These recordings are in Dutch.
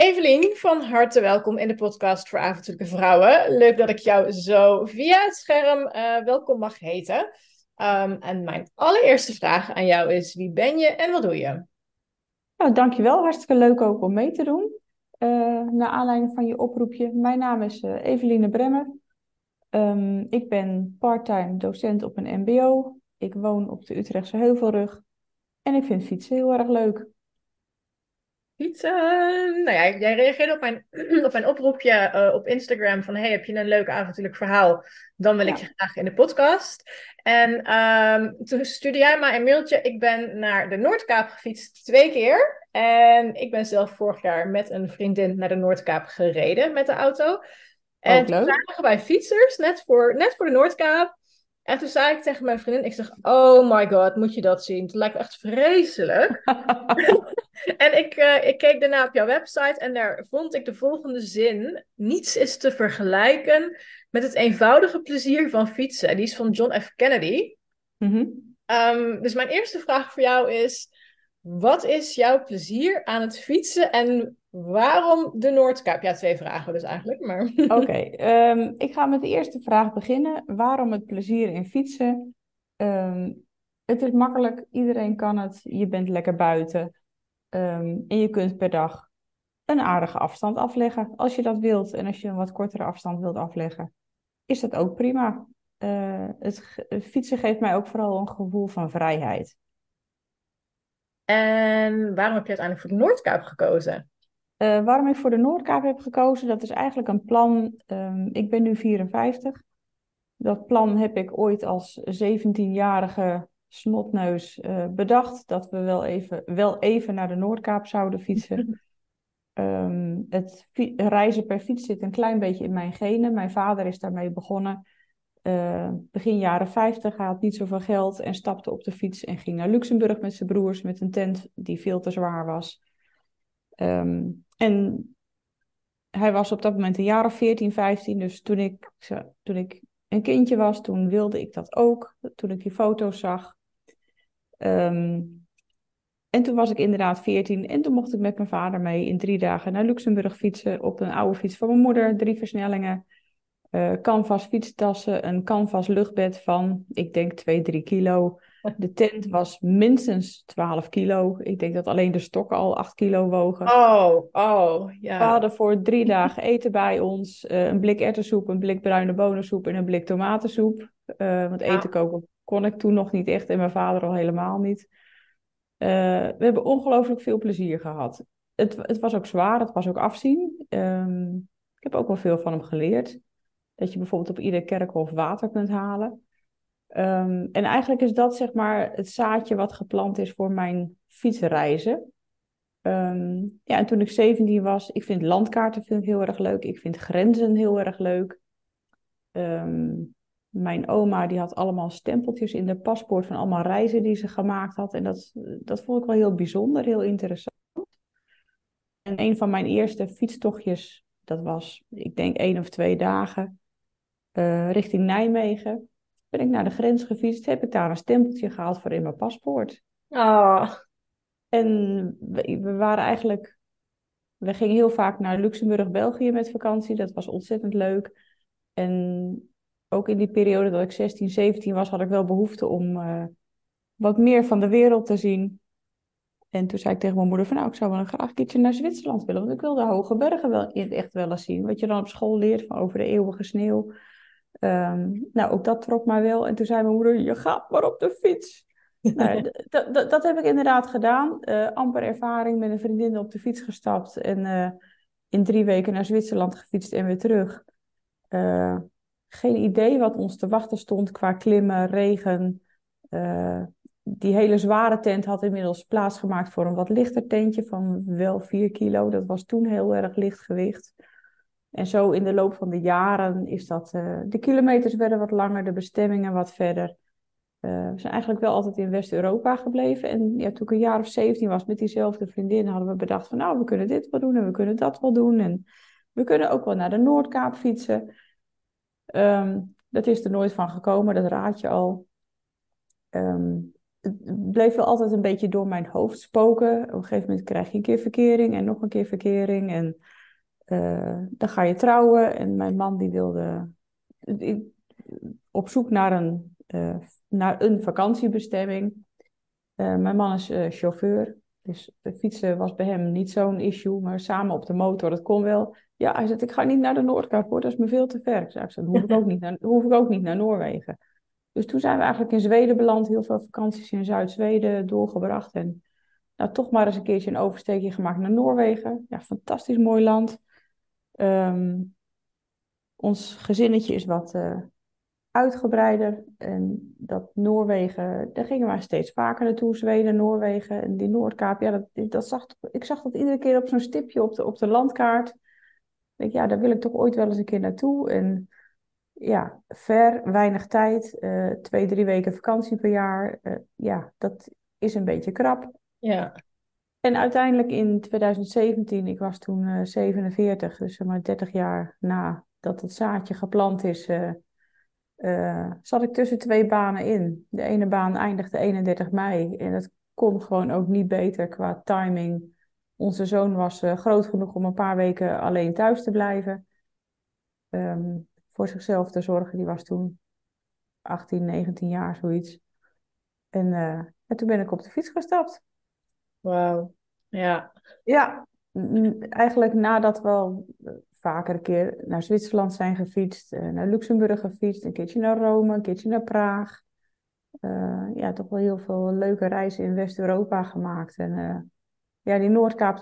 Evelien, van harte welkom in de podcast voor avontuurlijke vrouwen. Leuk dat ik jou zo via het scherm uh, welkom mag heten. Um, en mijn allereerste vraag aan jou is: wie ben je en wat doe je? Nou, dankjewel. Hartstikke leuk ook om mee te doen. Uh, naar aanleiding van je oproepje. Mijn naam is uh, Eveline Bremmer. Um, ik ben parttime docent op een MBO. Ik woon op de Utrechtse Heuvelrug. En ik vind fietsen heel erg leuk. Fietsen. Nou ja, jij reageerde op mijn, op mijn oproepje uh, op Instagram van hey, heb je een leuk avontuurlijk verhaal? Dan wil ik je graag in de podcast. En um, toen stuurde jij mij een mailtje. Ik ben naar de Noordkaap gefietst twee keer. En ik ben zelf vorig jaar met een vriendin naar de Noordkaap gereden met de auto. En toen zagen we bij fietsers, net voor, net voor de Noordkaap. En toen zei ik tegen mijn vriendin, ik zeg, oh my god, moet je dat zien? Het lijkt me echt vreselijk. en ik, uh, ik keek daarna op jouw website en daar vond ik de volgende zin. Niets is te vergelijken met het eenvoudige plezier van fietsen. Die is van John F. Kennedy. Mm um, dus mijn eerste vraag voor jou is, wat is jouw plezier aan het fietsen en waarom de Noordkaap? Ja, twee vragen dus eigenlijk. Maar... Oké, um, ik ga met de eerste vraag beginnen. Waarom het plezier in fietsen? Um, het is makkelijk, iedereen kan het. Je bent lekker buiten. Um, en je kunt per dag een aardige afstand afleggen als je dat wilt. En als je een wat kortere afstand wilt afleggen, is dat ook prima. Uh, het fietsen geeft mij ook vooral een gevoel van vrijheid. En waarom heb je uiteindelijk voor de Noordkaap gekozen? Uh, waarom ik voor de Noordkaap heb gekozen, dat is eigenlijk een plan. Um, ik ben nu 54. Dat plan heb ik ooit als 17-jarige snotneus uh, bedacht. Dat we wel even, wel even naar de Noordkaap zouden fietsen. um, het reizen per fiets zit een klein beetje in mijn genen. Mijn vader is daarmee begonnen. Uh, begin jaren 50 had niet zoveel geld en stapte op de fiets en ging naar Luxemburg met zijn broers met een tent die veel te zwaar was. Um, en hij was op dat moment een jaar of 14, 15. Dus toen ik, toen ik een kindje was, toen wilde ik dat ook. Toen ik die foto's zag. Um, en toen was ik inderdaad 14 en toen mocht ik met mijn vader mee in drie dagen naar Luxemburg fietsen op een oude fiets van mijn moeder, drie versnellingen uh, canvas fietstassen, een canvas luchtbed van, ik denk 2, 3 kilo. De tent was minstens 12 kilo. Ik denk dat alleen de stokken al 8 kilo wogen. Oh, oh, ja. We hadden voor drie dagen eten bij ons. Uh, een blik erwtensoep, een blik bruine bonensoep en een blik tomatensoep. Uh, want eten koken kon ik toen nog niet echt en mijn vader al helemaal niet. Uh, we hebben ongelooflijk veel plezier gehad. Het, het was ook zwaar, het was ook afzien. Um, ik heb ook wel veel van hem geleerd. Dat je bijvoorbeeld op ieder kerkhof water kunt halen. Um, en eigenlijk is dat zeg maar het zaadje wat geplant is voor mijn fietsreizen. Um, ja, en toen ik 17 was, ik vind landkaarten vind ik heel erg leuk. Ik vind grenzen heel erg leuk. Um, mijn oma die had allemaal stempeltjes in de paspoort van allemaal reizen die ze gemaakt had. En dat, dat vond ik wel heel bijzonder, heel interessant. En een van mijn eerste fietstochtjes, dat was, ik denk één of twee dagen uh, richting Nijmegen. Ben ik naar de grens gefietst, heb ik daar een stempeltje gehaald voor in mijn paspoort. Oh. En we, we waren eigenlijk, we gingen heel vaak naar Luxemburg, België met vakantie. Dat was ontzettend leuk. En ook in die periode dat ik 16, 17 was, had ik wel behoefte om uh, wat meer van de wereld te zien. En toen zei ik tegen mijn moeder van nou, ik zou wel graag een keertje naar Zwitserland willen. Want ik wil de hoge bergen wel echt wel eens zien. Wat je dan op school leert van over de eeuwige sneeuw. Um, nou, ook dat trok mij wel. En toen zei mijn moeder, je gaat maar op de fiets. nou, dat heb ik inderdaad gedaan. Uh, amper ervaring met een vriendin op de fiets gestapt. En uh, in drie weken naar Zwitserland gefietst en weer terug. Uh, geen idee wat ons te wachten stond qua klimmen, regen. die hele zware tent had inmiddels plaatsgemaakt voor een wat lichter tentje van wel 4 kilo. Dat was toen heel erg licht gewicht. En zo in de loop van de jaren is dat, uh, de kilometers werden wat langer, de bestemmingen wat verder. Uh, we zijn eigenlijk wel altijd in West-Europa gebleven. En ja, toen ik een jaar of 17 was met diezelfde vriendin, hadden we bedacht van nou, we kunnen dit wel doen en we kunnen dat wel doen. En we kunnen ook wel naar de Noordkaap fietsen. Um, dat is er nooit van gekomen, dat raad je al. Um, het bleef wel altijd een beetje door mijn hoofd spoken. Op een gegeven moment krijg je een keer verkering en nog een keer verkering. En uh, dan ga je trouwen. En mijn man die wilde op zoek naar een, uh, naar een vakantiebestemming. Uh, mijn man is chauffeur. Dus fietsen was bij hem niet zo'n issue. Maar samen op de motor, dat kon wel. Ja, hij zei, ik ga niet naar de Noordkaap hoor, dat is me veel te ver. Ik zei, dan hoef ik ook niet naar, hoef ik ook niet naar Noorwegen. Dus toen zijn we eigenlijk in Zweden beland, heel veel vakanties in Zuid-Zweden doorgebracht. En nou, toch maar eens een keertje een oversteekje gemaakt naar Noorwegen. Ja, fantastisch mooi land. Um, ons gezinnetje is wat uh, uitgebreider. En dat Noorwegen, daar gingen we steeds vaker naartoe. Zweden, Noorwegen en die Noordkaap. Ja, dat, dat zag, ik zag dat iedere keer op zo'n stipje op de, op de landkaart. Ik ja, daar wil ik toch ooit wel eens een keer naartoe. En ja, ver, weinig tijd, uh, twee, drie weken vakantie per jaar. Uh, ja, dat is een beetje krap. Ja. En uiteindelijk in 2017, ik was toen uh, 47, dus zeg maar 30 jaar nadat het zaadje geplant is, zat ik tussen twee banen in. De ene baan eindigde 31 mei en het kon gewoon ook niet beter qua timing. Onze zoon was groot genoeg om een paar weken alleen thuis te blijven. Um, voor zichzelf te zorgen. Die was toen 18, 19 jaar, zoiets. En, en toen ben ik op de fiets gestapt. Wauw, ja. Ja, eigenlijk nadat we al eh, vaker een keer naar Zwitserland zijn gefietst, uh, naar Luxemburg gefietst, een keertje naar Rome, een keertje naar Praag. Uh, ja, toch wel heel veel leuke reizen in West-Europa gemaakt. En ja, die Noordkaap,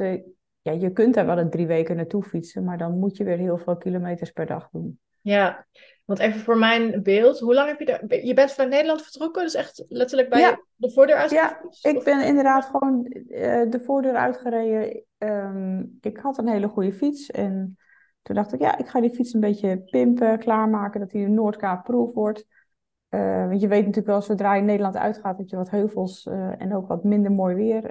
ja, je kunt daar wel een drie weken naartoe fietsen, maar dan moet je weer heel veel kilometers per dag doen. Ja, want even voor mijn beeld, hoe lang heb je daar... Je bent vanuit Nederland vertrokken, dus echt letterlijk bij de voordeur uitgereden? Ja, ik ben inderdaad gewoon uh, de voordeur uitgereden. Um, ik had een hele goede fiets en toen dacht ik, ja, ik ga die fiets een beetje pimpen, klaarmaken, dat hij een Noordkaap proef wordt. Uh, want je weet natuurlijk wel, zodra je Nederland uitgaat, dat je wat heuvels uh, en ook wat minder mooi weer,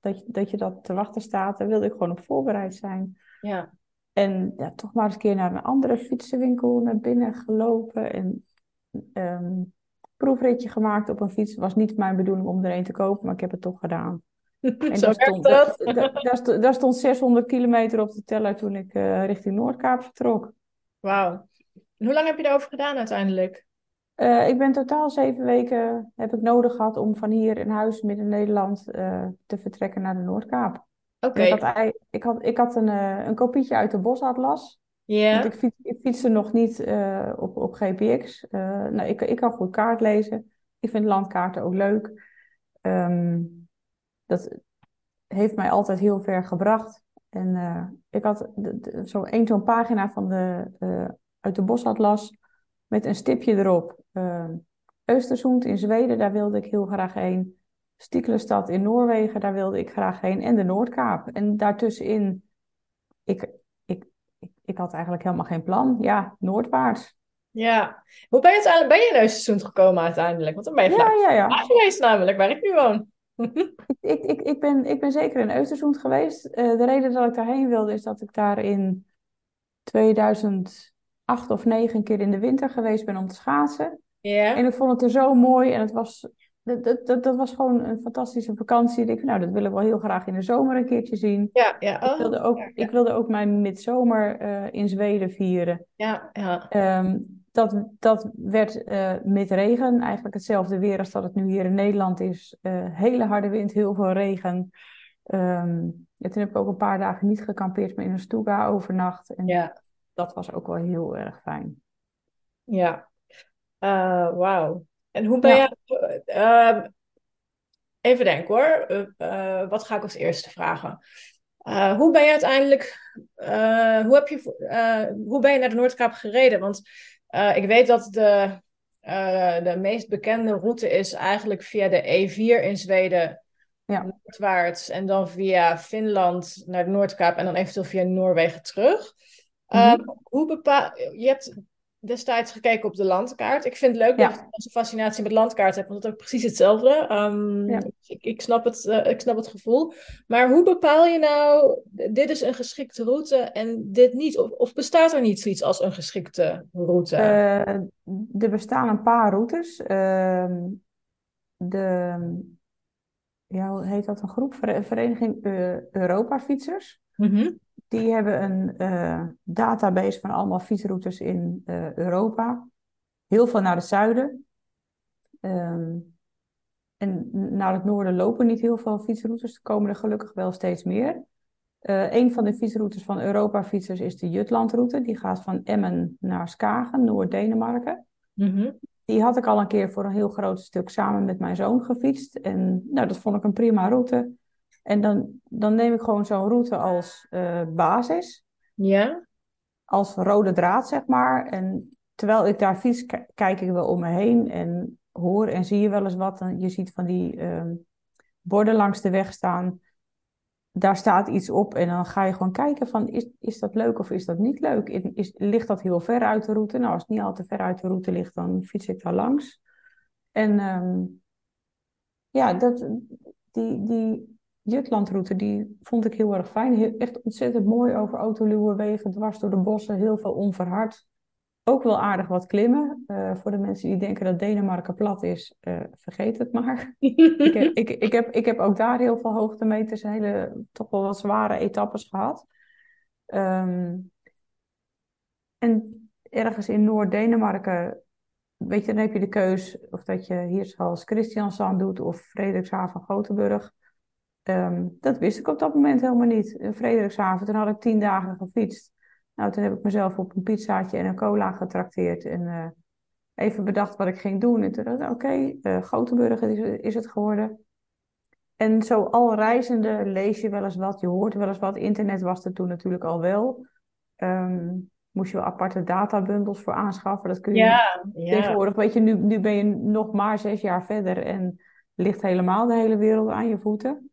dat, je, dat je dat te wachten staat. Daar wilde ik gewoon op voorbereid zijn. Ja. En ja, toch maar eens een keer naar een andere fietsenwinkel naar binnen gelopen. En um, proefritje gemaakt op een fiets. was niet mijn bedoeling om er een te kopen, maar ik heb het toch gedaan. En daar stond, dat. Daar, daar, stond 600 kilometer op de teller toen ik uh, richting Noordkaap vertrok. Wauw. Hoe lang heb je daarover gedaan uiteindelijk? Uh, ik ben totaal zeven weken heb ik nodig gehad om van hier in huis midden Nederland uh, te vertrekken naar de Noordkaap. Oké. Ik had, ik had, ik had een, uh, een kopietje uit de bosatlas. Ja. Want ik, fiets, ik fietste nog niet uh, op, op GPX. Uh, nou, ik, ik kan goed kaart lezen. Ik vind landkaarten ook leuk. Um, dat heeft mij altijd heel ver gebracht. En ik had zo'n één zo'n pagina van de, uit de bosatlas met een stipje erop. Östersund in Zweden, daar wilde ik heel graag heen. Stiklestad in Noorwegen, daar wilde ik graag heen. En de Noordkaap. En daartussenin, ik, ik, ik, ik had eigenlijk helemaal geen plan. Ja, noordwaarts. Ja. Hoe ben je, uiteindelijk, ben je in Östersund gekomen uiteindelijk? Want dan ben je ja, ja, ja. geweest namelijk, waar ik nu woon. ik, ik, ik, ben, ik ben zeker in Östersund geweest. Uh, de reden dat ik daarheen wilde is dat ik daar in 2008 of 9 een keer in de winter geweest ben om te schaatsen. Ja. En ik vond het er zo mooi en het was dat, dat, dat, was gewoon een fantastische vakantie. Ik nou, dat willen we wel heel graag in de zomer een keertje zien. Ja, ja. ik, wilde ook, ja, ik wilde ook mijn midzomer uh, in Zweden vieren. Ja, ja. Um, dat, dat werd uh, met regen, eigenlijk hetzelfde weer als dat het nu hier in Nederland is. Uh, hele harde wind, heel veel regen. Um, ja, toen heb ik ook een paar dagen niet gekampeerd, maar in een stuga overnacht. En ja. dat was ook wel heel erg fijn. Ja, wauw. En hoe ben ja. je. Uh, even denken hoor. Uh, wat ga ik als eerste vragen? Uh, hoe ben je uiteindelijk. hoe, heb je, hoe ben je naar de Noordkaap gereden? Want ik weet dat de, de meest bekende route is eigenlijk via de E4 in Zweden. Ja. Noordwaarts en dan via Finland naar de Noordkaap en dan eventueel via Noorwegen terug. Mm -hmm. hoe bepaal, je hebt destijds gekeken op de landkaart. Ik vind het leuk ja. dat je een fascinatie met landkaart hebt, want dat is ook precies hetzelfde. Um, ja. ik, ik, snap het, uh, ik snap het gevoel. Maar hoe bepaal je nou, dit is een geschikte route en dit niet? Of, of bestaat er niet zoiets als een geschikte route? Uh, er bestaan een paar routes. Uh, de, ja, hoe heet dat, een groep, Vereniging uh, Europa Fietsers. Mhm. Die hebben een uh, database van allemaal fietsroutes in uh, Europa. Heel veel naar het zuiden. Um, en naar het noorden lopen niet heel veel fietsroutes. Er komen er gelukkig wel steeds meer. Uh, een van de fietsroutes van Europa-fietsers is de Jutlandroute. Die gaat van Emmen naar Skagen, Noord-Denemarken. Mhm. Die had ik al een keer voor een heel groot stuk samen met mijn zoon gefietst. En nou, dat vond ik een prima route. En dan, dan neem ik gewoon zo'n route als uh, basis. Ja. Als rode draad, zeg maar. En terwijl ik daar fiets, kijk ik wel om me heen. En hoor en zie je wel eens wat. En je ziet van die uh, borden langs de weg staan daar staat iets op en dan ga je gewoon kijken van is, is dat leuk of is dat niet leuk? Is, ligt dat heel ver uit de route? Nou, als het niet al te ver uit de route ligt, dan fiets ik daar langs. En um, ja, dat, die, die Jutlandroute, die vond ik heel erg fijn. echt ontzettend mooi over autoluwe wegen, dwars door de bossen, heel veel onverhard ook wel aardig wat klimmen. Uh, voor de mensen die denken dat Denemarken plat is, uh, vergeet het maar. ik, heb, ik, ik, heb, ik heb ook daar heel veel hoogtemeters, hele toch wel wat zware etappes gehad. Um, en ergens in Noord-Denemarken, weet je, dan heb je de keus of dat je hier zoals Christiansand doet of Frederikshaven Gothenburg. Um, dat wist ik op dat moment helemaal niet. In Frederikshaven, toen had ik tien dagen gefietst. Nou, toen heb ik mezelf op een pizzaatje en een cola getrakteerd. En uh, even bedacht wat ik ging doen. En toen dacht ik, oké, okay, uh, Gothenburg is, is het geworden. En zo al reizende lees je wel eens wat, je hoort wel eens wat. Internet was er toen natuurlijk al wel. Um, moest je wel aparte databundels voor aanschaffen. Dat kun je ja, ja. tegenwoordig, weet je, nu, nu ben je nog maar zes jaar verder en ligt helemaal de hele wereld aan je voeten.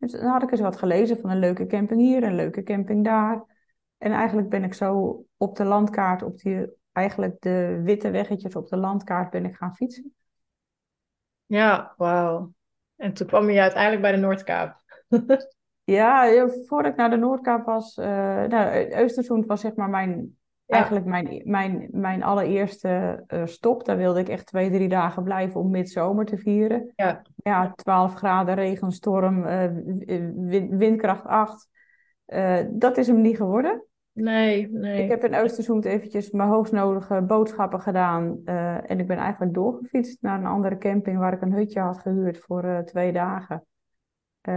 Dus dan had ik eens wat gelezen van een leuke camping hier, een leuke camping daar. En eigenlijk ben ik zo op de landkaart, op die, eigenlijk de witte weggetjes op de landkaart ben ik gaan fietsen. Ja, wauw. En toen kwam je uiteindelijk bij de Noordkaap. ja, voordat ik naar de Noordkaap was, uh, nou, was zeg maar mijn. Eigenlijk mijn, mijn, mijn allereerste uh, stop. Daar wilde ik echt twee, drie dagen blijven om midzomer te vieren. Ja, ja 12 graden, regenstorm, uh, windkracht 8. dat is hem niet geworden. Nee, nee. Ik heb in Oosterzoend eventjes mijn hoogstnodige boodschappen gedaan. En ik ben eigenlijk doorgefietst naar een andere camping waar ik een hutje had gehuurd voor twee dagen.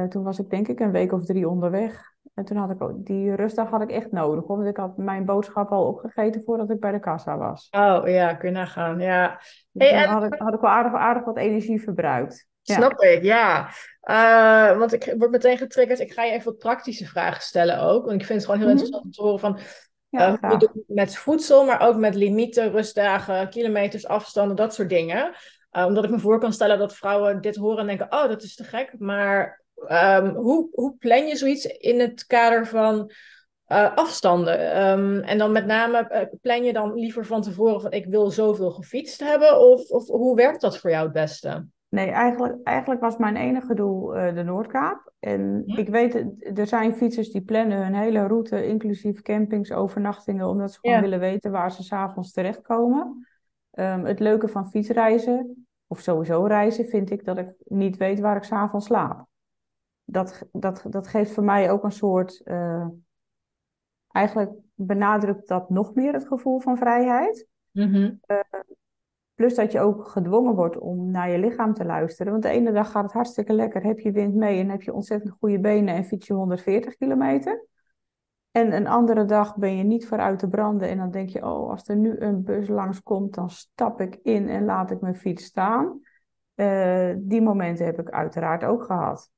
Toen was ik denk ik een week of drie onderweg. En toen had ik ook, die rustdag had ik echt nodig. Want ik had mijn boodschap al opgegeten voordat ik bij de kassa was. Oh ja, kun je nagaan. Ja. Dus hey, en... had, ik, had ik wel aardig, aardig wat energie verbruikt. Snap ik, ja. Uh, want ik word meteen getriggerd. Ik ga je even wat praktische vragen stellen ook. Want ik vind het gewoon heel mm -hmm. interessant om te horen van... Ja, uh, doet met voedsel, maar ook met limieten, rustdagen, kilometers, afstanden, dat soort dingen. Uh, omdat ik me voor kan stellen dat vrouwen dit horen en denken... Oh, dat is te gek. Maar um, hoe, hoe plan je zoiets in het kader van... Uh, afstanden. Um, en dan met name, uh, plan je dan liever van tevoren van ik wil zoveel gefietst hebben? Of, of hoe werkt dat voor jou het beste? Nee, eigenlijk, eigenlijk was mijn enige doel uh, de Noordkaap. En ja. ik weet, er zijn fietsers die plannen hun hele route, inclusief campings, overnachtingen, omdat ze gewoon ja. willen weten waar ze s'avonds terechtkomen. Um, het leuke van fietsreizen, of sowieso reizen, vind ik dat ik niet weet waar ik s'avonds slaap. Dat, dat, dat geeft voor mij ook een soort, uh, eigenlijk benadrukt dat nog meer het gevoel van vrijheid. Mm -hmm. uh, Plus dat je ook gedwongen wordt om naar je lichaam te luisteren. Want de ene dag gaat het hartstikke lekker, heb je wind mee en heb je ontzettend goede benen en fiets je 140 kilometer. En een andere dag ben je niet vooruit te branden en dan denk je, oh, als er nu een bus langskomt, dan stap ik in en laat ik mijn fiets staan. Uh, die momenten heb ik uiteraard ook gehad.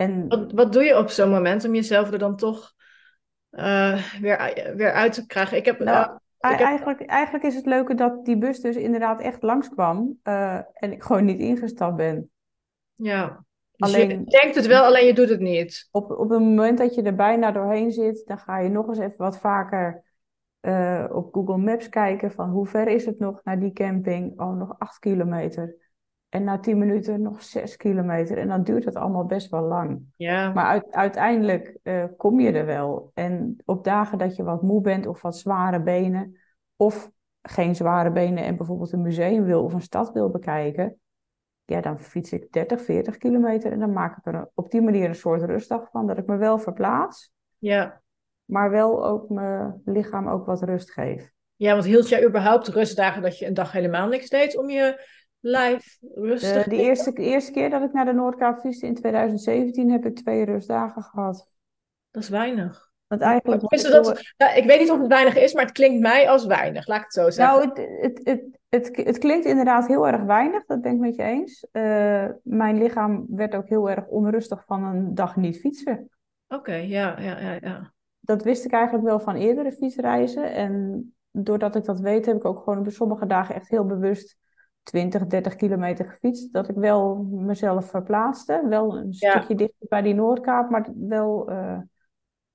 En... Wat, wat doe je op zo'n moment om jezelf er dan toch uh, weer, weer uit te krijgen? Ik heb... Nou, heb... Eigenlijk, eigenlijk is het leuke dat die bus dus inderdaad echt langskwam uh, en ik gewoon niet ingestapt ben. Ja, dus alleen, je denkt het wel, alleen je doet het niet. Op, op het moment dat je er bijna doorheen zit, dan ga je nog eens even wat vaker uh, op Google Maps kijken van hoe ver is het nog naar die camping? Oh, nog acht kilometer. En na tien minuten nog zes kilometer. En dan duurt het allemaal best wel lang. Ja. Maar uit, uiteindelijk uh, kom je er wel. En op dagen dat je wat moe bent of wat zware benen. Of geen zware benen en bijvoorbeeld een museum wil of een stad wil bekijken. ja, dan fiets ik 30, 40 kilometer en dan maak ik er op die manier een soort rustdag van. Dat ik me wel verplaats, Ja. maar wel ook mijn lichaam ook wat rust geef. Ja, want hield jij überhaupt rustdagen dat je een dag helemaal niks deed om je lijf rustig De, de, eerste, eerste keer dat ik naar de Noordkaap fietste in 2017 heb ik twee rustdagen gehad. Dat is weinig. Want eigenlijk ik dat, ik weet niet of het weinig is, maar het klinkt mij als weinig. Laat ik het zo zeggen. Nou, het, het, het, het, het klinkt inderdaad heel erg weinig, dat ben ik met je eens. Eh, mijn lichaam werd ook heel erg onrustig van een dag niet fietsen. Oké, ja, ja, ja, ja. Dat wist ik eigenlijk wel van eerdere fietsreizen. En doordat ik dat weet, heb ik ook gewoon op sommige dagen echt heel bewust 20, 30 kilometer gefietst. Dat ik wel mezelf verplaatste. Wel een Ja. stukje dichter bij die Noordkaap, maar wel eh,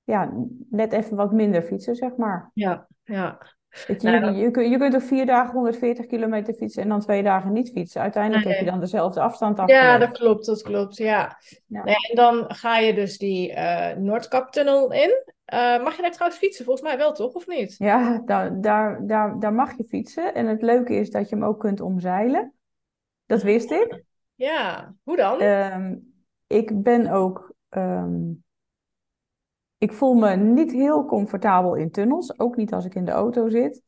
ja, net even wat minder fietsen, zeg maar. Ja, ja. Je, Nou, je, je, kun- je kunt op vier dagen 140 kilometer fietsen en dan twee dagen niet fietsen. Uiteindelijk heb je dan dezelfde afstand Ja, afgelegd. dat klopt, dat klopt, ja. Ja. Ja, en dan ga je dus die eh Noordkaptunnel in. Eh, mag je daar trouwens fietsen? Volgens mij wel, toch? Of niet? Ja, daar, daar, daar, daar mag je fietsen. En het leuke is dat je hem ook kunt omzeilen. Dat wist ik. Ja, hoe dan? Ehm, ik ben ook. ehm, ik voel me niet heel comfortabel in tunnels. Ook niet als ik in de auto zit.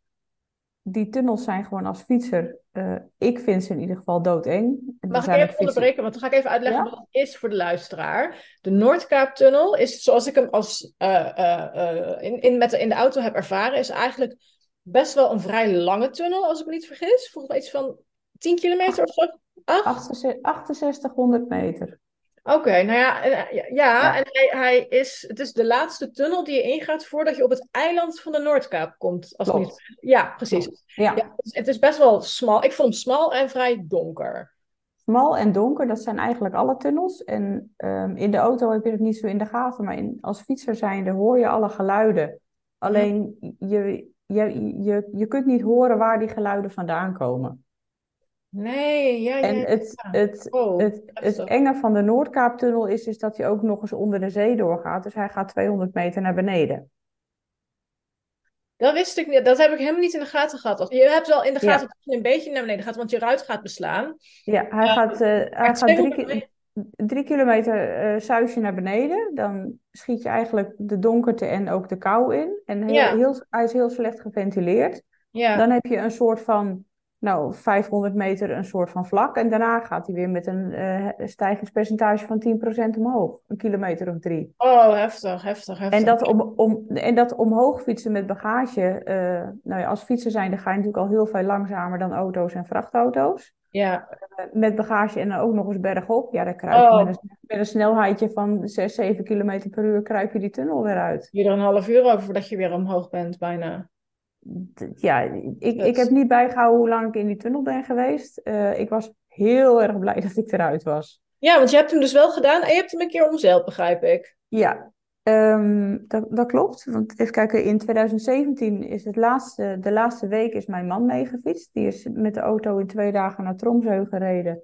Die tunnels zijn gewoon als fietser. Eh, ik vind ze in ieder geval doodeng. En Mag ik even onderbreken? Want dan ga ik even uitleggen Ja? wat het is voor de luisteraar. De Noordkaaptunnel is, zoals ik hem als, eh, eh, in, in, met de, in de auto heb ervaren, is eigenlijk best wel een vrij lange tunnel, als ik me niet vergis. Volgens mij iets van 10 kilometer of zo. Acht? 6800 meter. Oké, nou ja, eh, ja, ja, en hij, hij is, het is de laatste tunnel die je ingaat voordat je op het eiland van de Noordkaap komt. Als niet, ja, precies. Ja. Ja, het is- het is best wel smal. Ik vond hem smal en vrij donker. Smal en donker, dat zijn eigenlijk alle tunnels. En ehm, in de auto heb je het niet zo in de gaten, maar in, als fietser zijnde hoor je alle geluiden. Alleen je, je, je, je kunt niet horen waar die geluiden vandaan komen. Nee, ja, En ja. het, het, Oh, het, het enge van de Noordkaaptunnel is, is dat hij ook nog eens onder de zee doorgaat. Dus hij gaat 200 meter naar beneden. Dat wist ik niet. Dat heb ik helemaal niet in de gaten gehad. Je hebt wel in de Ja. gaten dat je een beetje naar beneden gaat, want je ruit gaat beslaan. Ja, hij Ja, gaat, eh, hij gaat drie, 200 ki- meter- drie kilometer eh zuis je naar beneden. Dan schiet je eigenlijk de donkerte en ook de kou in. En heel, Ja. heel, hij is heel slecht geventileerd. Ja, Dan heb je een soort van, nou, 500 meter een soort van vlak. En daarna gaat hij weer met een eh, stijgingspercentage van 10% omhoog. Een kilometer of drie. oh, heftig, heftig, heftig. En dat, om, om, en dat omhoog fietsen met bagage. eh, nou ja, als fietser zijn, dan ga je natuurlijk al heel veel langzamer dan auto's en vrachtauto's. Ja, Eh, met bagage en dan ook nog eens bergop. Ja, dan kruip je Oh. met, een, met een snelheidje van 6, 7 kilometer per uur kruip je die tunnel weer uit. je er een half uur over voordat je weer omhoog bent, bijna. Ja, ik, ik heb niet bijgehouden hoe lang ik in die tunnel ben geweest. Eh, ik was heel erg blij dat ik eruit was. Ja, want je hebt hem dus wel gedaan en je hebt hem een keer omzeild, begrijp ik. Ja, ehm, dat, dat klopt. Want even kijken, in 2017 is het laatste, de laatste week is mijn man meegefietst. Die is met de auto in twee dagen naar Tromsø gereden.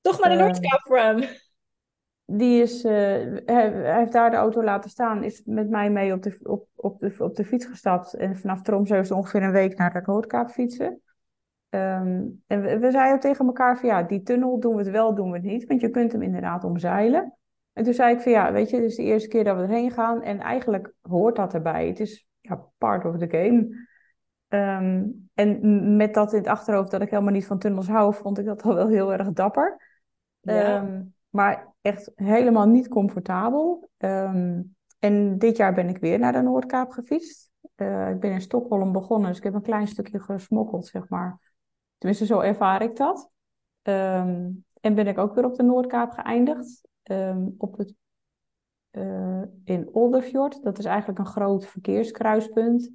Toch naar de Eh, Noordkaap voor hem. Die is, eh, hij, heeft daar de auto laten staan, is met mij mee op de, op, op de, op de fiets gestapt. En vanaf Tromsø is ongeveer een week naar de Noordkaap fietsen. Ehm, en we, we zeiden tegen elkaar van ja, die tunnel doen we het wel, doen we het niet. Want je kunt hem inderdaad omzeilen. En toen zei ik van ja, weet je, dit is de eerste keer dat we erheen gaan. En eigenlijk hoort dat erbij. Het is ja, part of the game. Ehm, en met dat in het achterhoofd dat ik helemaal niet van tunnels hou, vond ik dat al wel heel erg dapper. Ja. Ehm, maar echt helemaal niet comfortabel. Ehm, en dit jaar ben ik weer naar de Noordkaap gefietst. Eh, ik ben in Stockholm begonnen, dus ik heb een klein stukje gesmokkeld, zeg maar. Tenminste, zo ervaar ik dat. Ehm, en ben ik ook weer op de Noordkaap geëindigd. Ehm, op het, eh, in Olderfjord. Dat is eigenlijk een groot verkeerskruispunt.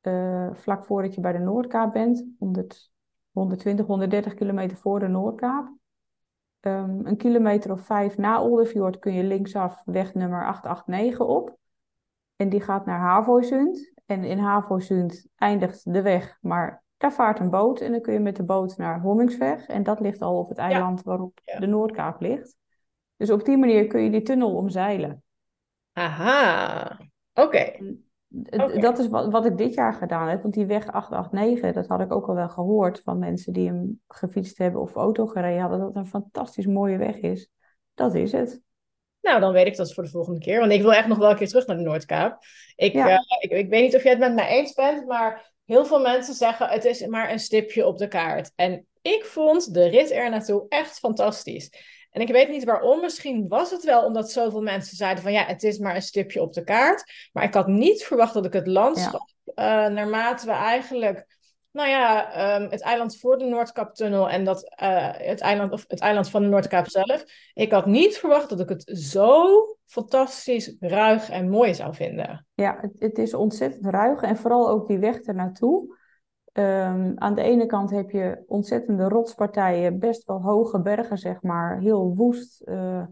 eh, vlak voordat je bij de Noordkaap bent. 100, 120, 130 kilometer voor de Noordkaap. Ehm, een kilometer of vijf na Olderfjord kun je linksaf weg nummer 889 op. En die gaat naar Havoisund. En in Havoisund eindigt de weg, maar daar vaart een boot. En dan kun je met de boot naar Hommingsweg. En dat ligt al op het eiland waarop Ja. de Noordkaap ligt. Dus op die manier kun je die tunnel omzeilen. Aha, oké. Dat is wat, wat ik dit jaar gedaan heb. Want die weg 889, dat had ik ook al wel gehoord van mensen die hem gefietst hebben of auto gereden hadden. Dat het een fantastisch mooie weg is. Dat is het. Nou, dan weet ik dat voor de volgende keer. Want ik wil echt nog wel een keer terug naar de Noordkaap. Ik, eh, ik, ik, weet niet of jij het met mij eens bent, maar heel veel mensen zeggen het is maar een stipje op de kaart. En ik vond de rit er naartoe echt fantastisch. En ik weet niet waarom. Misschien was het wel omdat zoveel mensen zeiden van ja, het is maar een stipje op de kaart. Maar ik had niet verwacht dat ik het landschap, ja. uh, naarmate we eigenlijk nou ja, um, het eiland voor de Noordkaptunnel en dat, uh, het, eiland, of het eiland van de Noordkaap zelf. Ik had niet verwacht dat ik het zo fantastisch ruig en mooi zou vinden. Ja, het, het is ontzettend ruig en vooral ook die weg ernaartoe. Um, aan de ene kant heb je ontzettende rotspartijen, best wel hoge bergen, zeg maar, heel woest uh,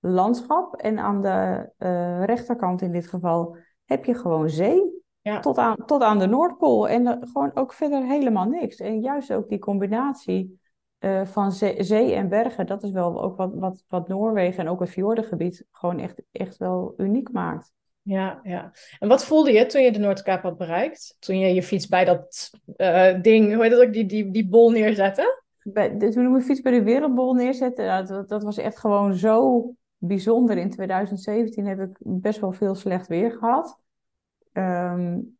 landschap. En aan de uh, rechterkant in dit geval heb je gewoon zee. Ja. Tot, aan, tot aan de Noordpool. En uh, gewoon ook verder helemaal niks. En juist ook die combinatie uh, van zee, zee, en bergen, dat is wel ook wat, wat, wat Noorwegen en ook het fjordengebied gewoon echt, echt wel uniek maakt. Ja, ja. En wat voelde je toen je de Noordkaap had bereikt? Toen je je fiets bij dat uh, ding, hoe heet dat ook, die, die, die bol neerzette? Bij, de, toen ik mijn fiets bij de Wereldbol neerzette, dat, dat was echt gewoon zo bijzonder. In 2017 heb ik best wel veel slecht weer gehad. Um,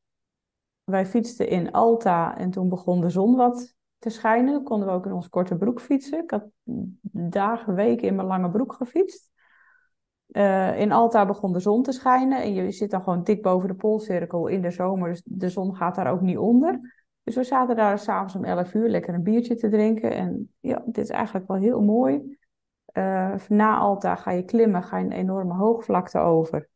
wij fietsten in Alta en toen begon de zon wat te schijnen. Konden we ook in ons korte broek fietsen. Ik had dagen, weken in mijn lange broek gefietst. Uh, in Alta begon de zon te schijnen en je zit dan gewoon dik boven de poolcirkel in de zomer, dus de zon gaat daar ook niet onder. Dus we zaten daar s'avonds om 11 uur lekker een biertje te drinken en ja, dit is eigenlijk wel heel mooi. Uh, na Alta ga je klimmen, ga je een enorme hoogvlakte over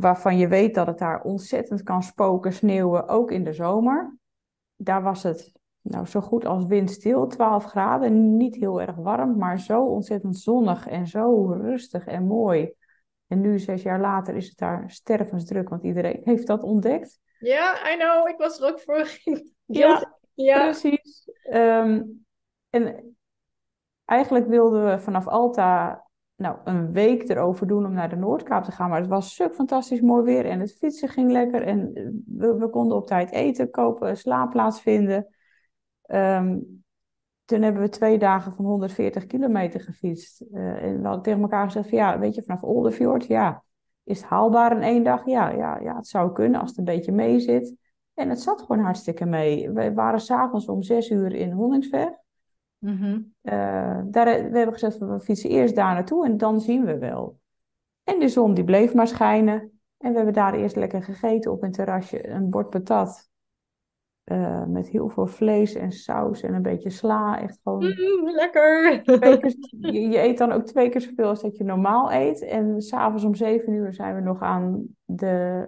waarvan je weet dat het daar ontzettend kan spoken, sneeuwen, ook in de zomer. Daar was het nou, zo goed als windstil, 12 graden, niet heel erg warm, maar zo ontzettend zonnig en zo rustig en mooi. En nu, zes jaar later, is het daar stervensdruk, want iedereen heeft dat ontdekt. Ja, I know, ik was er ook voor. ja, ja, precies. Um, en eigenlijk wilden we vanaf Alta nou, een week erover doen om naar de Noordkaap te gaan. Maar het was stuk fantastisch mooi weer en het fietsen ging lekker. En we, we konden op tijd eten kopen, slaapplaats vinden. Um, toen hebben we twee dagen van 140 kilometer gefietst. Uh, en we hadden tegen elkaar gezegd van, ja, weet je, vanaf Olderfjord, ja, is het haalbaar in één dag? Ja, ja, ja, het zou kunnen als het een beetje mee zit. En het zat gewoon hartstikke mee. We waren s'avonds om zes uur in Honningsveg. Mm daar, we hebben gezegd, we fietsen eerst daar naartoe en dan zien we wel. En de zon die bleef maar schijnen. En we hebben daar eerst lekker gegeten op een terrasje. Een bord patat. Uh, met heel veel vlees en saus en een beetje sla. Echt gewoon... Mm, lekker! je, je, eet dan ook twee keer zoveel als dat je normaal eet. En s'avonds om zeven uur zijn we nog aan de,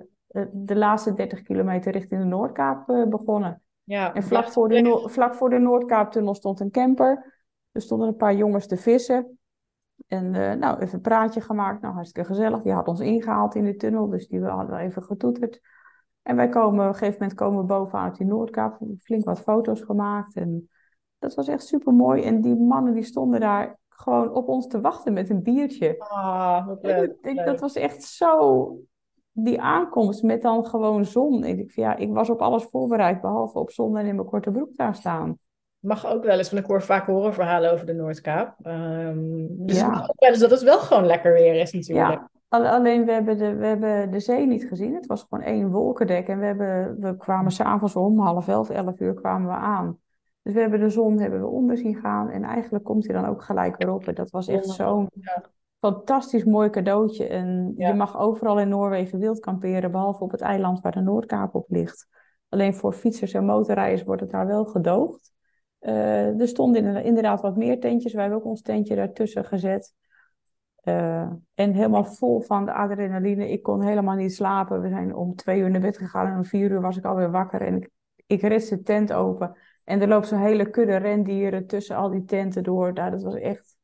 de laatste 30 kilometer richting de Noordkaap uh, begonnen. Ja, en vlak voor, de vlak voor de Noordkaaptunnel stond een camper. Er stonden een paar jongens te vissen. En uh, nou, even een praatje gemaakt. Nou, hartstikke gezellig. Die had ons ingehaald in de tunnel, dus die hadden we even getoeterd. En wij komen, op een gegeven moment komen we bovenaan die Noordkaap. Flink wat foto's gemaakt. En dat was echt super mooi. En die mannen die stonden daar gewoon op ons te wachten met een biertje. Ah, wat leuk. Dat, dat was echt zo die aankomst met dan gewoon zon. Ik, ja, ik was op alles voorbereid, behalve op zon en in mijn korte broek daar staan. Mag ook wel eens, want ik hoor vaak horrorverhalen over de Noordkaap. Um, dus ja. ook wel eens dat het wel gewoon lekker weer is natuurlijk. Ja, alleen we hebben, de, we hebben de zee niet gezien. Het was gewoon één wolkendek. En we, hebben, we kwamen s'avonds om half elf, elf uur kwamen we aan. Dus we hebben de zon hebben we onder zien gaan. En eigenlijk komt hij dan ook gelijk weer op. En dat was echt zo'n fantastisch mooi cadeautje. En je mag overal in Noorwegen wild kamperen, behalve op het eiland waar de Noordkaap op ligt. Alleen voor fietsers en motorrijders wordt het daar wel gedoogd. Uh, er stonden inderdaad wat meer tentjes. Wij hebben ook ons tentje daartussen gezet. Uh, en helemaal vol van de adrenaline. Ik kon helemaal niet slapen. We zijn om twee uur naar bed gegaan en om vier uur was ik alweer wakker. En ik, ik rit de tent open. En er loopt zo'n hele kudde rendieren tussen al die tenten door. Nou, dat was echt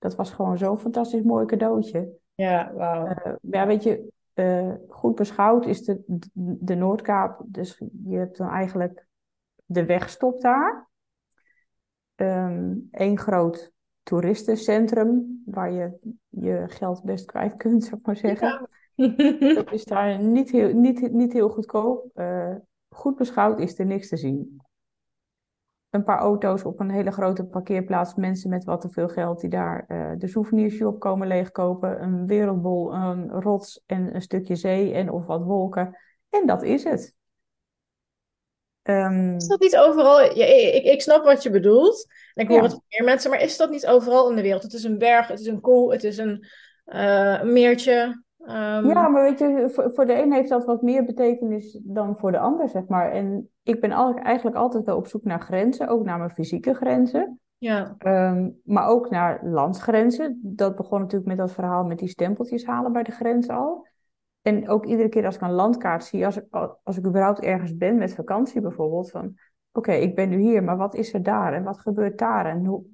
dat was gewoon zo'n fantastisch mooi cadeautje. Ja, wauw. Uh, ja, weet je, uh, goed beschouwd is de, de Noordkaap, dus je hebt dan eigenlijk de weg stopt daar. Eén ehm, groot toeristencentrum waar je je geld best kwijt kunt, zou ik maar zeggen. Dat is daar niet heel, niet, niet heel goedkoop. Uh, goed beschouwd is er niks te zien. Een paar auto's op een hele grote parkeerplaats. Mensen met wat te veel geld die daar uh, de souvenirshop komen leegkopen. Een wereldbol, een rots en een stukje zee en of wat wolken. En dat is het. Um, is dat niet overal? Ja, ik, ik snap wat je bedoelt. En ik hoor het van meer mensen, maar is dat niet overal in de wereld? Het is een berg, het is een koe, het is een, uh, meertje. Um... Ja, maar weet je, voor, voor de een heeft dat wat meer betekenis dan voor de ander, zeg maar. En ik ben al, eigenlijk altijd wel op zoek naar grenzen, ook naar mijn fysieke grenzen. Ja. Um, maar ook naar landsgrenzen. Dat begon natuurlijk met dat verhaal met die stempeltjes halen bij de grens al. En ook iedere keer als ik een landkaart zie, als ik, als ik überhaupt ergens ben met vakantie bijvoorbeeld, van oké, ik ben nu hier, maar wat is er daar en wat gebeurt daar en hoe,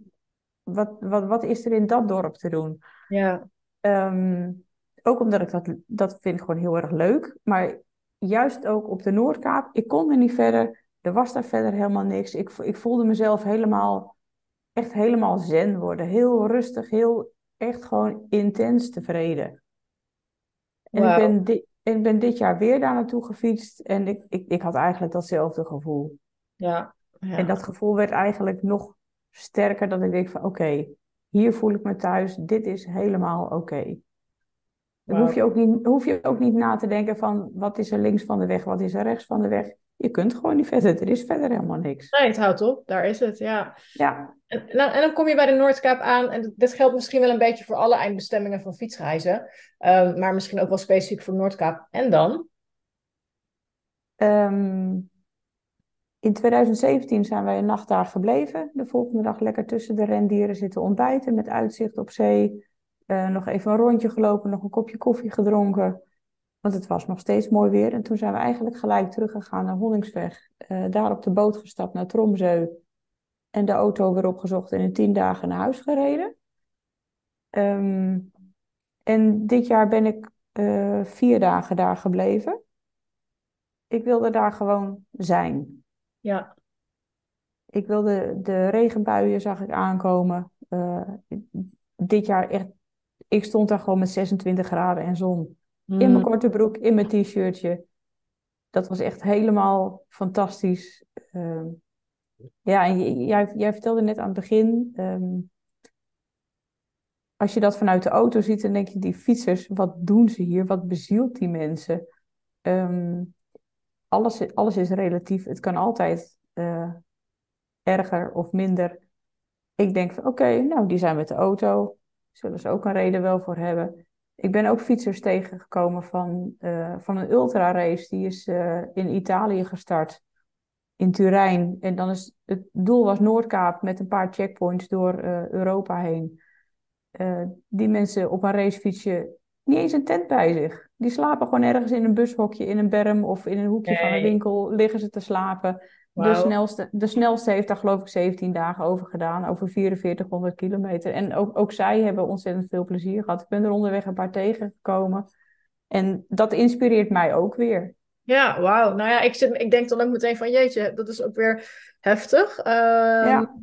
wat, wat, wat is er in dat dorp te doen? Ja. Um, ook omdat ik dat, dat vind ik gewoon heel erg leuk. Maar juist ook op de Noordkaap, ik kon er niet verder. Er was daar verder helemaal niks. Ik, ik voelde mezelf helemaal, echt helemaal zen worden. Heel rustig, heel, echt gewoon intens tevreden. En ik, ben dit, ik ben dit jaar weer daar naartoe gefietst. En ik, ik, ik had eigenlijk datzelfde gevoel. Ja, ja. En dat gevoel werd eigenlijk nog sterker. Dat ik denk van oké, hier voel ik me thuis. Dit is helemaal oké. Dan hoef je, ook niet, hoef je ook niet na te denken van wat is er links van de weg, wat is er rechts van de weg. Je kunt gewoon niet verder. Er is verder helemaal niks. Nee, het houdt op. Daar is het, ja. ja. En, dan, kom je bij de Noordkaap aan. En dit geldt misschien wel een beetje voor alle eindbestemmingen van fietsreizen. Um, maar misschien ook wel specifiek voor Noordkaap. En dan? Um, in 2017 zijn wij een nacht daar gebleven. De volgende dag lekker tussen de rendieren zitten ontbijten met uitzicht op zee. Uh, nog even een rondje gelopen, nog een kopje koffie gedronken. Want het was nog steeds mooi weer. En toen zijn we eigenlijk gelijk teruggegaan naar Honningsweg. Uh, daar op de boot gestapt naar Tromzeu. En de auto weer opgezocht en in tien dagen naar huis gereden. Um, en dit jaar ben ik uh, vier dagen daar gebleven. Ik wilde daar gewoon zijn. Ja. Ik wilde de regenbuien zag ik aankomen. Uh, dit jaar echt ik stond daar gewoon met 26 graden en zon. In mijn mm. korte broek, in mijn t-shirtje. Dat was echt helemaal fantastisch. Uh, ja, jij, jij vertelde net aan het begin. Um, als je dat vanuit de auto ziet, dan denk je, die fietsers, wat doen ze hier? Wat bezielt die mensen? Um, alles, alles is relatief. Het kan altijd uh, erger of minder. Ik denk van, oké, nou, die zijn met de auto zullen ze ook een reden wel voor hebben. Ik ben ook fietsers tegengekomen van, uh, van een ultrarace. Die is uh, in Italië gestart, in Turijn. En dan is het doel was Noordkaap met een paar checkpoints door uh, Europa heen. die mensen op een racefietsje, niet eens een tent bij zich. Die slapen gewoon ergens in een bushokje, in een berm of in een hoekje nee. van een winkel. Liggen ze te slapen. De, snelste, de snelste heeft daar geloof ik 17 dagen over gedaan, over 4400 kilometer. En ook, ook zij hebben ontzettend veel plezier gehad. Ik ben er onderweg een paar tegengekomen. En dat inspireert mij ook weer. Ja, wauw. Nou ja, ik, zit, ik denk dan ook meteen van jeetje, dat is ook weer heftig. Um, ja.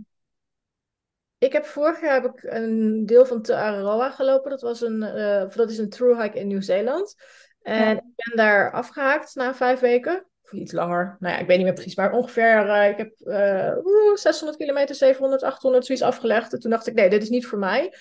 Ik heb vorig jaar heb ik een deel van Te Araroa gelopen. Dat, was een, uh, dat is een true hike in Nieuw-Zeeland. En ja. ik ben daar afgehaakt na vijf weken iets langer. Nou ja, ik weet niet meer precies, maar ongeveer, uh, ik heb uh, 600 kilometer, 700, 800, zoiets afgelegd. En toen dacht ik, nee, dit is niet voor mij.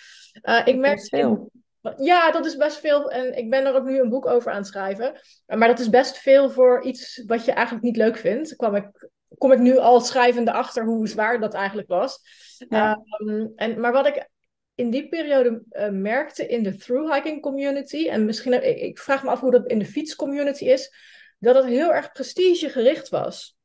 Ik merk veel. Ja, dat is best veel. En ik ben er ook nu een boek over aan het schrijven. Maar dat is best veel voor iets wat je eigenlijk niet leuk vindt. Kwam ik, kom ik nu al schrijvende achter hoe zwaar dat eigenlijk was. Ja. Um, en, maar wat ik in die periode uh, merkte in de thru-hiking community, en misschien, ik, ik vraag me af hoe dat in de fietscommunity is, dat het heel erg prestigegericht was.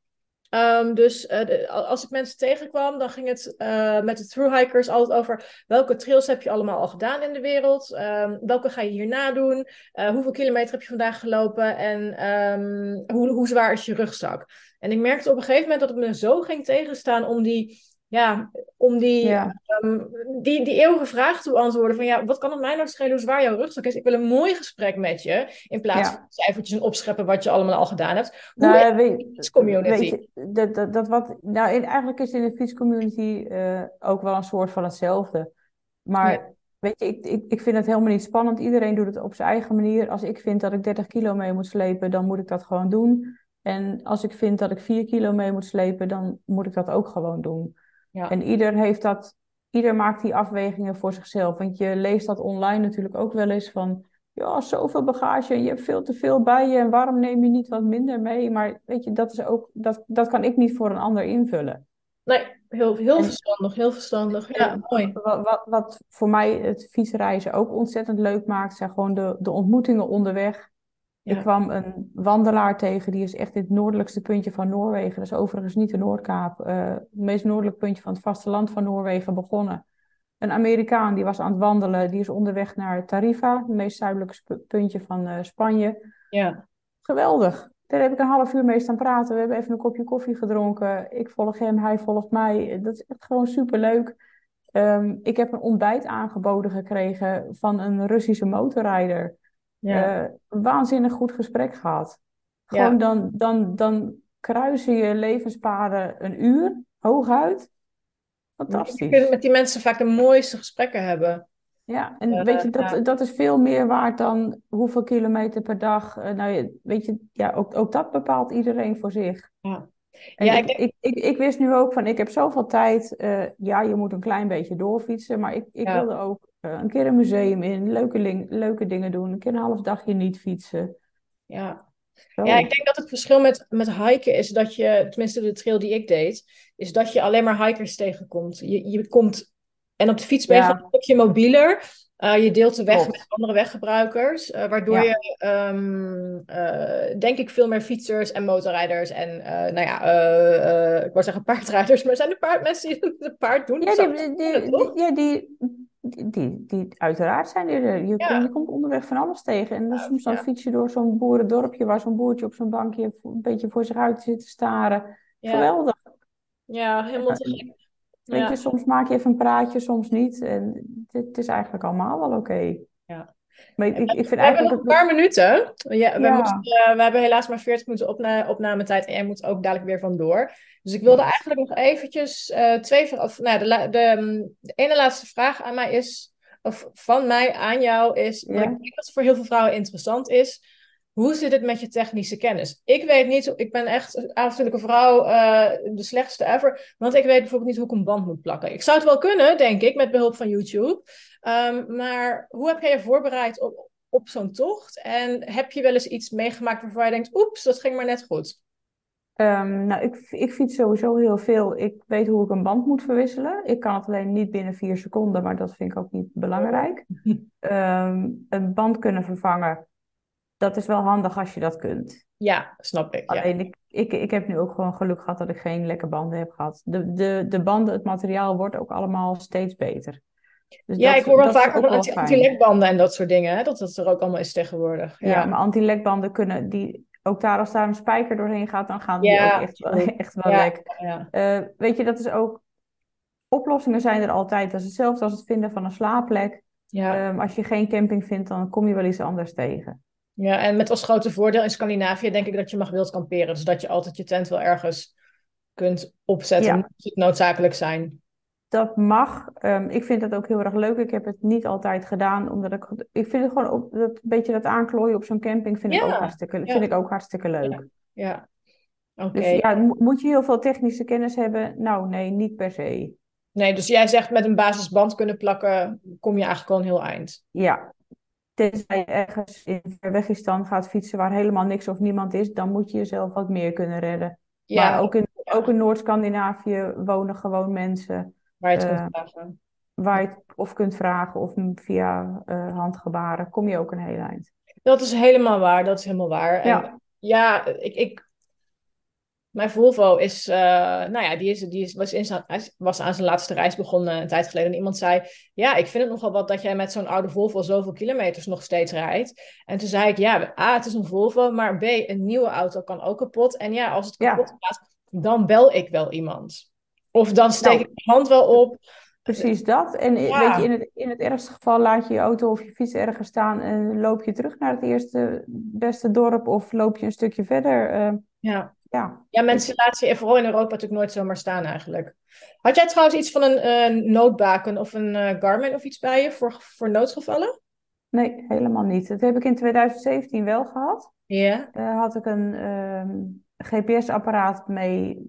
Um, dus uh, als ik mensen tegenkwam, dan ging het uh, met de thru-hikers altijd over welke trails heb je allemaal al gedaan in de wereld, um, welke ga je hierna doen, uh, hoeveel kilometer heb je vandaag gelopen? En um, hoe, hoe zwaar is je rugzak. En ik merkte op een gegeven moment dat het me zo ging tegenstaan om die ja, om die, ja. Um, die, die eeuwige vraag te beantwoorden van ja, wat kan het mij nou schelen hoe zwaar jouw rugzak is? Ik wil een mooi gesprek met je, in plaats ja. van cijfertjes en opscheppen wat je allemaal al gedaan hebt. Hoe nou, weet, je, dat, dat, dat wat, nou, in, eigenlijk is in de fietscommunity uh, ook wel een soort van hetzelfde. Maar Weet je, ik, ik, ik vind het helemaal niet spannend. Iedereen doet het op zijn eigen manier. Als ik vind dat ik 30 kilo mee moet slepen, dan moet ik dat gewoon doen. En als ik vind dat ik 4 kilo mee moet slepen, dan moet ik dat ook gewoon doen. Ja. En ieder heeft dat, ieder maakt die afwegingen voor zichzelf. Want je leest dat online natuurlijk ook wel eens van, ja, zoveel bagage, je hebt veel te veel bij je en waarom neem je niet wat minder mee? Maar weet je, dat is ook, dat, dat kan ik niet voor een ander invullen. Nee, heel, heel En- verstandig, heel verstandig. Ja, mooi. Wat, wat, wat voor mij het fietsreizen ook ontzettend leuk maakt, zijn gewoon de, de ontmoetingen onderweg. Ja. Ik kwam een wandelaar tegen, die is echt in het noordelijkste puntje van Noorwegen. Dat is overigens niet de Noordkaap, eh, het meest noordelijk puntje van het vasteland van Noorwegen begonnen. Een Amerikaan die was aan het wandelen, die is onderweg naar Tarifa, het meest zuidelijke puntje van eh, Spanje. Ja, Geweldig. Daar heb ik een half uur mee staan praten. We hebben even een kopje koffie gedronken. Ik volg hem, hij volgt mij. Dat is echt gewoon superleuk. Ehm ik heb een ontbijt aangeboden gekregen van een Russische motorrijder. Ja. Eh, waanzinnig goed gesprek gehad. Ja. Gewoon dan, dan, dan kruisen je levenspaden een uur, hooguit. Je Fantastisch. kunt met die mensen vaak de mooiste gesprekken hebben. Ja, en Eh, weet je, dat, ja. dat is veel meer waard dan hoeveel kilometer per dag. Eh, nou, je- weet je, ja, ook, ook dat bepaalt iedereen voor zich. Ja. En Ja, ik, ik ik, ik, ik wist nu ook van, ik heb zoveel tijd. ja, je moet een klein beetje doorfietsen, maar ik, ik Ja. wilde ook een keer een museum in, leuke, leuke dingen doen, een keer een half dagje niet fietsen. Ja. Zo. Ja, ik denk dat het verschil met, met hiken is dat je, tenminste de trail die ik deed, is dat je alleen maar hikers tegenkomt. Je, je komt, en op de fiets ben je Ja. een stukje mobieler. Uh, je deelt de weg Klopt. met andere weggebruikers, uh, waardoor Ja. je, um, uh, denk ik, veel meer fietsers en motorrijders en, nou ja, ik wou zeggen paardrijders, maar zijn er paard, mensen die het paard doen? Ja, die, die, ja, die, die, die, uiteraard zijn er. Je, Ja. komt- je komt onderweg van alles tegen. En dan soms dan ja. fiets je door zo'n boerendorpje waar zo'n boertje op zo'n bankje een beetje voor zich uit zit te staren. Ja. Geweldig. Ja, helemaal te gek. Weet je, soms maak je even een praatje, soms niet. En het, het is eigenlijk allemaal wel oké. Ja. Maar ik, ik, vind We hebben nog eigenlijk... een paar minuten. Ja, we, Ja. moesten, eh, we hebben helaas maar 40 minuten opna opnametijd en jij moet ook dadelijk weer vandoor. Dus ik wilde eigenlijk nog eventjes eh, twee vragen. Of, nou, de, de, mm, de ene laatste vraag aan mij is, of van mij aan jou is, Ja. wat ik denk dat voor heel veel vrouwen interessant is. Hoe zit het met je technische kennis? Ik weet niet, ik ben echt avontuurlijke vrouw, eh, de slechtste ever. Want ik weet bijvoorbeeld niet hoe ik een band moet plakken. Ik zou het wel kunnen, denk ik, met behulp van YouTube. Ehm, maar hoe heb jij je voorbereid op, op zo'n tocht? En heb je wel eens iets meegemaakt waarvan je denkt, oeps, dat ging maar net goed? Ehm, nou, ik, ik fiets sowieso heel veel. Ik weet hoe ik een band moet verwisselen. Ik kan het alleen niet binnen vier seconden, maar dat vind ik ook niet belangrijk. Ehm, een band kunnen vervangen, dat is wel handig als je dat kunt. Ja, snap ik. Ja. Alleen ik, ik, ik heb nu ook gewoon geluk gehad dat ik geen lekke banden heb gehad. De, de, de banden, het materiaal wordt ook allemaal steeds beter. Dus Ja, dat- ik hoor wel anti- fijn. anti-lekbanden en dat soort dingen. Hè? Dat dat er ook allemaal is tegenwoordig. Ja, Ja, maar anti-lekbanden kunnen, die, ook daar als daar een spijker doorheen gaat, dan gaan die Ja, ook echt wel, echt wel Ja, lek. ja. Eh, weet je, dat is ook, oplossingen zijn er altijd. Dat is hetzelfde als het vinden van een slaapplek. ja. Ehm, als je geen camping vindt, dan kom je wel iets anders tegen. ja, en met als grote voordeel in Scandinavië denk ik dat je mag wild kamperen. Dus dat je altijd je tent wel ergens kunt opzetten, Ja. het noodzakelijk zijn. Dat mag. Ehm, ik vind dat ook heel erg leuk. Ik heb het niet altijd gedaan, omdat ik... Ik vind het gewoon ook, dat beetje dat aanklooien op zo'n camping vind, ik, Ja, ook hartstikke, ja. vind ik ook hartstikke leuk. Ja, oké. Dus ja, mo- moet je heel veel technische kennis hebben? Nou, nee, niet per se. Nee, dus jij zegt met een basisband kunnen plakken, kom je eigenlijk al een heel eind. Ja, tenzij je ergens in Verwegistan gaat fietsen waar helemaal niks of niemand is, dan moet je jezelf wat meer kunnen redden. Ja, maar ook in, ja. ook in Noord-Scandinavië wonen gewoon mensen waar je het eh, kunt vragen. waar je het of kunt vragen of via eh, handgebaren kom je ook een heel eind. Dat is helemaal waar, dat is helemaal waar. En Ja. ja, ik, ik, mijn Volvo is, eh, nou ja, die, is, die is, was, in was aan zijn laatste reis begonnen een tijd geleden. En iemand zei, ja, ik vind het nogal wat dat jij met zo'n oude Volvo zoveel kilometers nog steeds rijdt. En toen zei ik, ja, A, het is een Volvo, maar B, een nieuwe auto kan ook kapot. En ja, als het Ja. kapot gaat, dan bel ik wel iemand. Of dan steek Nou. ik mijn hand wel op. Precies dat. En Ja. weet je, in het, in het ergste geval laat je je auto of je fiets ergens staan en loop je terug naar het eerste beste dorp of loop je een stukje verder. eh, Ja. ja, Ja, mensen laten je vooral in Europa natuurlijk nooit zomaar staan eigenlijk. Had jij trouwens iets van een uh, noodbaken of een uh, Garmin of iets bij je voor, voor noodgevallen? Nee, helemaal niet. Dat heb ik in 2017 wel gehad. Ja. Uh, had ik een ehm, GPS-apparaat mee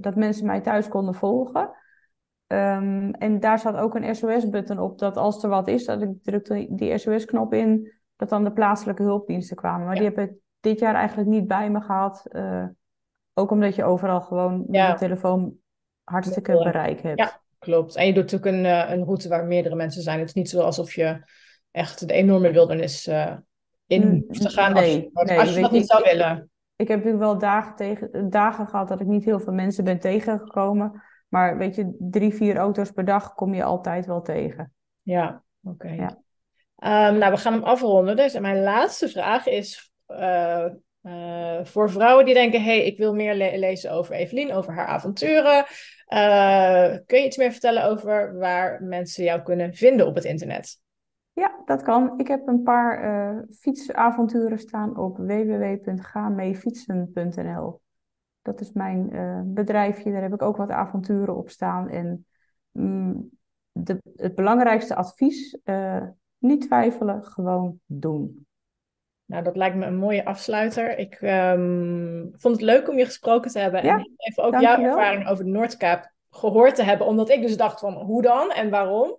dat mensen mij thuis konden volgen. Um, en daar zat ook een SOS-button op dat als er wat is, dat ik drukte die SOS-knop in, dat dan de plaatselijke hulpdiensten kwamen. Maar die heb ik dit jaar eigenlijk niet bij me gehad. ook omdat je overal gewoon met de telefoon hartstikke bereik hebt. Ja, klopt. En je doet natuurlijk een, uh, een route waar meerdere mensen zijn. Het is niet zo alsof je echt de enorme wildernis uh, in hoeft te gaan nee, als, nee, als je dat niet zou willen. Ik heb natuurlijk wel dagen, tegen, dagen gehad dat ik niet heel veel mensen ben tegengekomen. Maar weet je, drie, vier auto's per dag kom je altijd wel tegen. Ja, oké. Ja. Um, nou, we gaan hem afronden. Dus mijn laatste vraag is... Uh, uh, voor vrouwen die denken, hey, ik wil meer le lezen over Evelien, over haar avonturen. Uh, kun je iets meer vertellen over waar mensen jou kunnen vinden op het internet? Ja, dat kan. Ik heb een paar uh, fietsavonturen staan op www.gameefietsen.nl. Dat is mijn bedrijfje, daar heb ik ook wat avonturen op staan. En mm, de, het belangrijkste advies, niet twijfelen, gewoon doen. Nou, dat lijkt me een mooie afsluiter. Ik um, vond het leuk om je gesproken te hebben. Ja, en even ook jouw ervaring over de Noordkaap gehoord te hebben. Omdat ik dus dacht van hoe dan en waarom.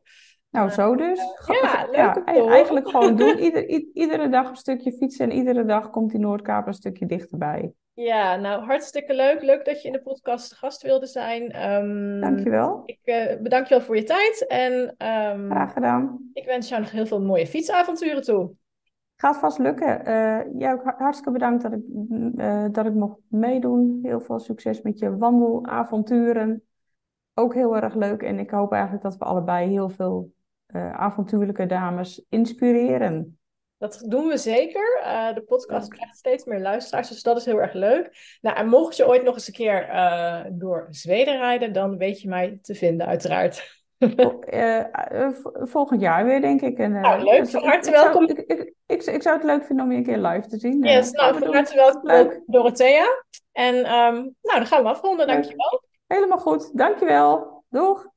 Nou, zo dus. Ja, leuk ja, Eigenlijk gewoon doen. Ieder, iedere dag een stukje fietsen en iedere dag komt die Noordkaap een stukje dichterbij. Ja, nou hartstikke leuk. Leuk dat je in de podcast gast wilde zijn. Um, Dankjewel. Ik uh, bedank je wel voor je tijd. En, um, Graag gedaan. Ik wens jou nog heel veel mooie fietsavonturen toe. Gaat vast lukken. Uh, jij ook hartstikke bedankt dat ik, uh, dat ik mocht meedoen. Heel veel succes met je wandelavonturen. Ook heel erg leuk. En ik hoop eigenlijk dat we allebei heel veel uh, avontuurlijke dames inspireren. Dat doen we zeker. Uh, de podcast krijgt steeds meer luisteraars, dus dat is heel erg leuk. Nou, en mocht je ooit nog eens een keer uh, door Zweden rijden, dan weet je mij te vinden, uiteraard. uh, volgend jaar weer, denk ik. En, nou, leuk. Van harte welkom. Ik, ik, ik, ik, zou het leuk vinden om je een keer live te zien. Yes, nou, van harte welkom leuk. Dorothea. En um, nou, dan gaan we afronden. Dankjewel. Helemaal goed. Dankjewel. Doeg.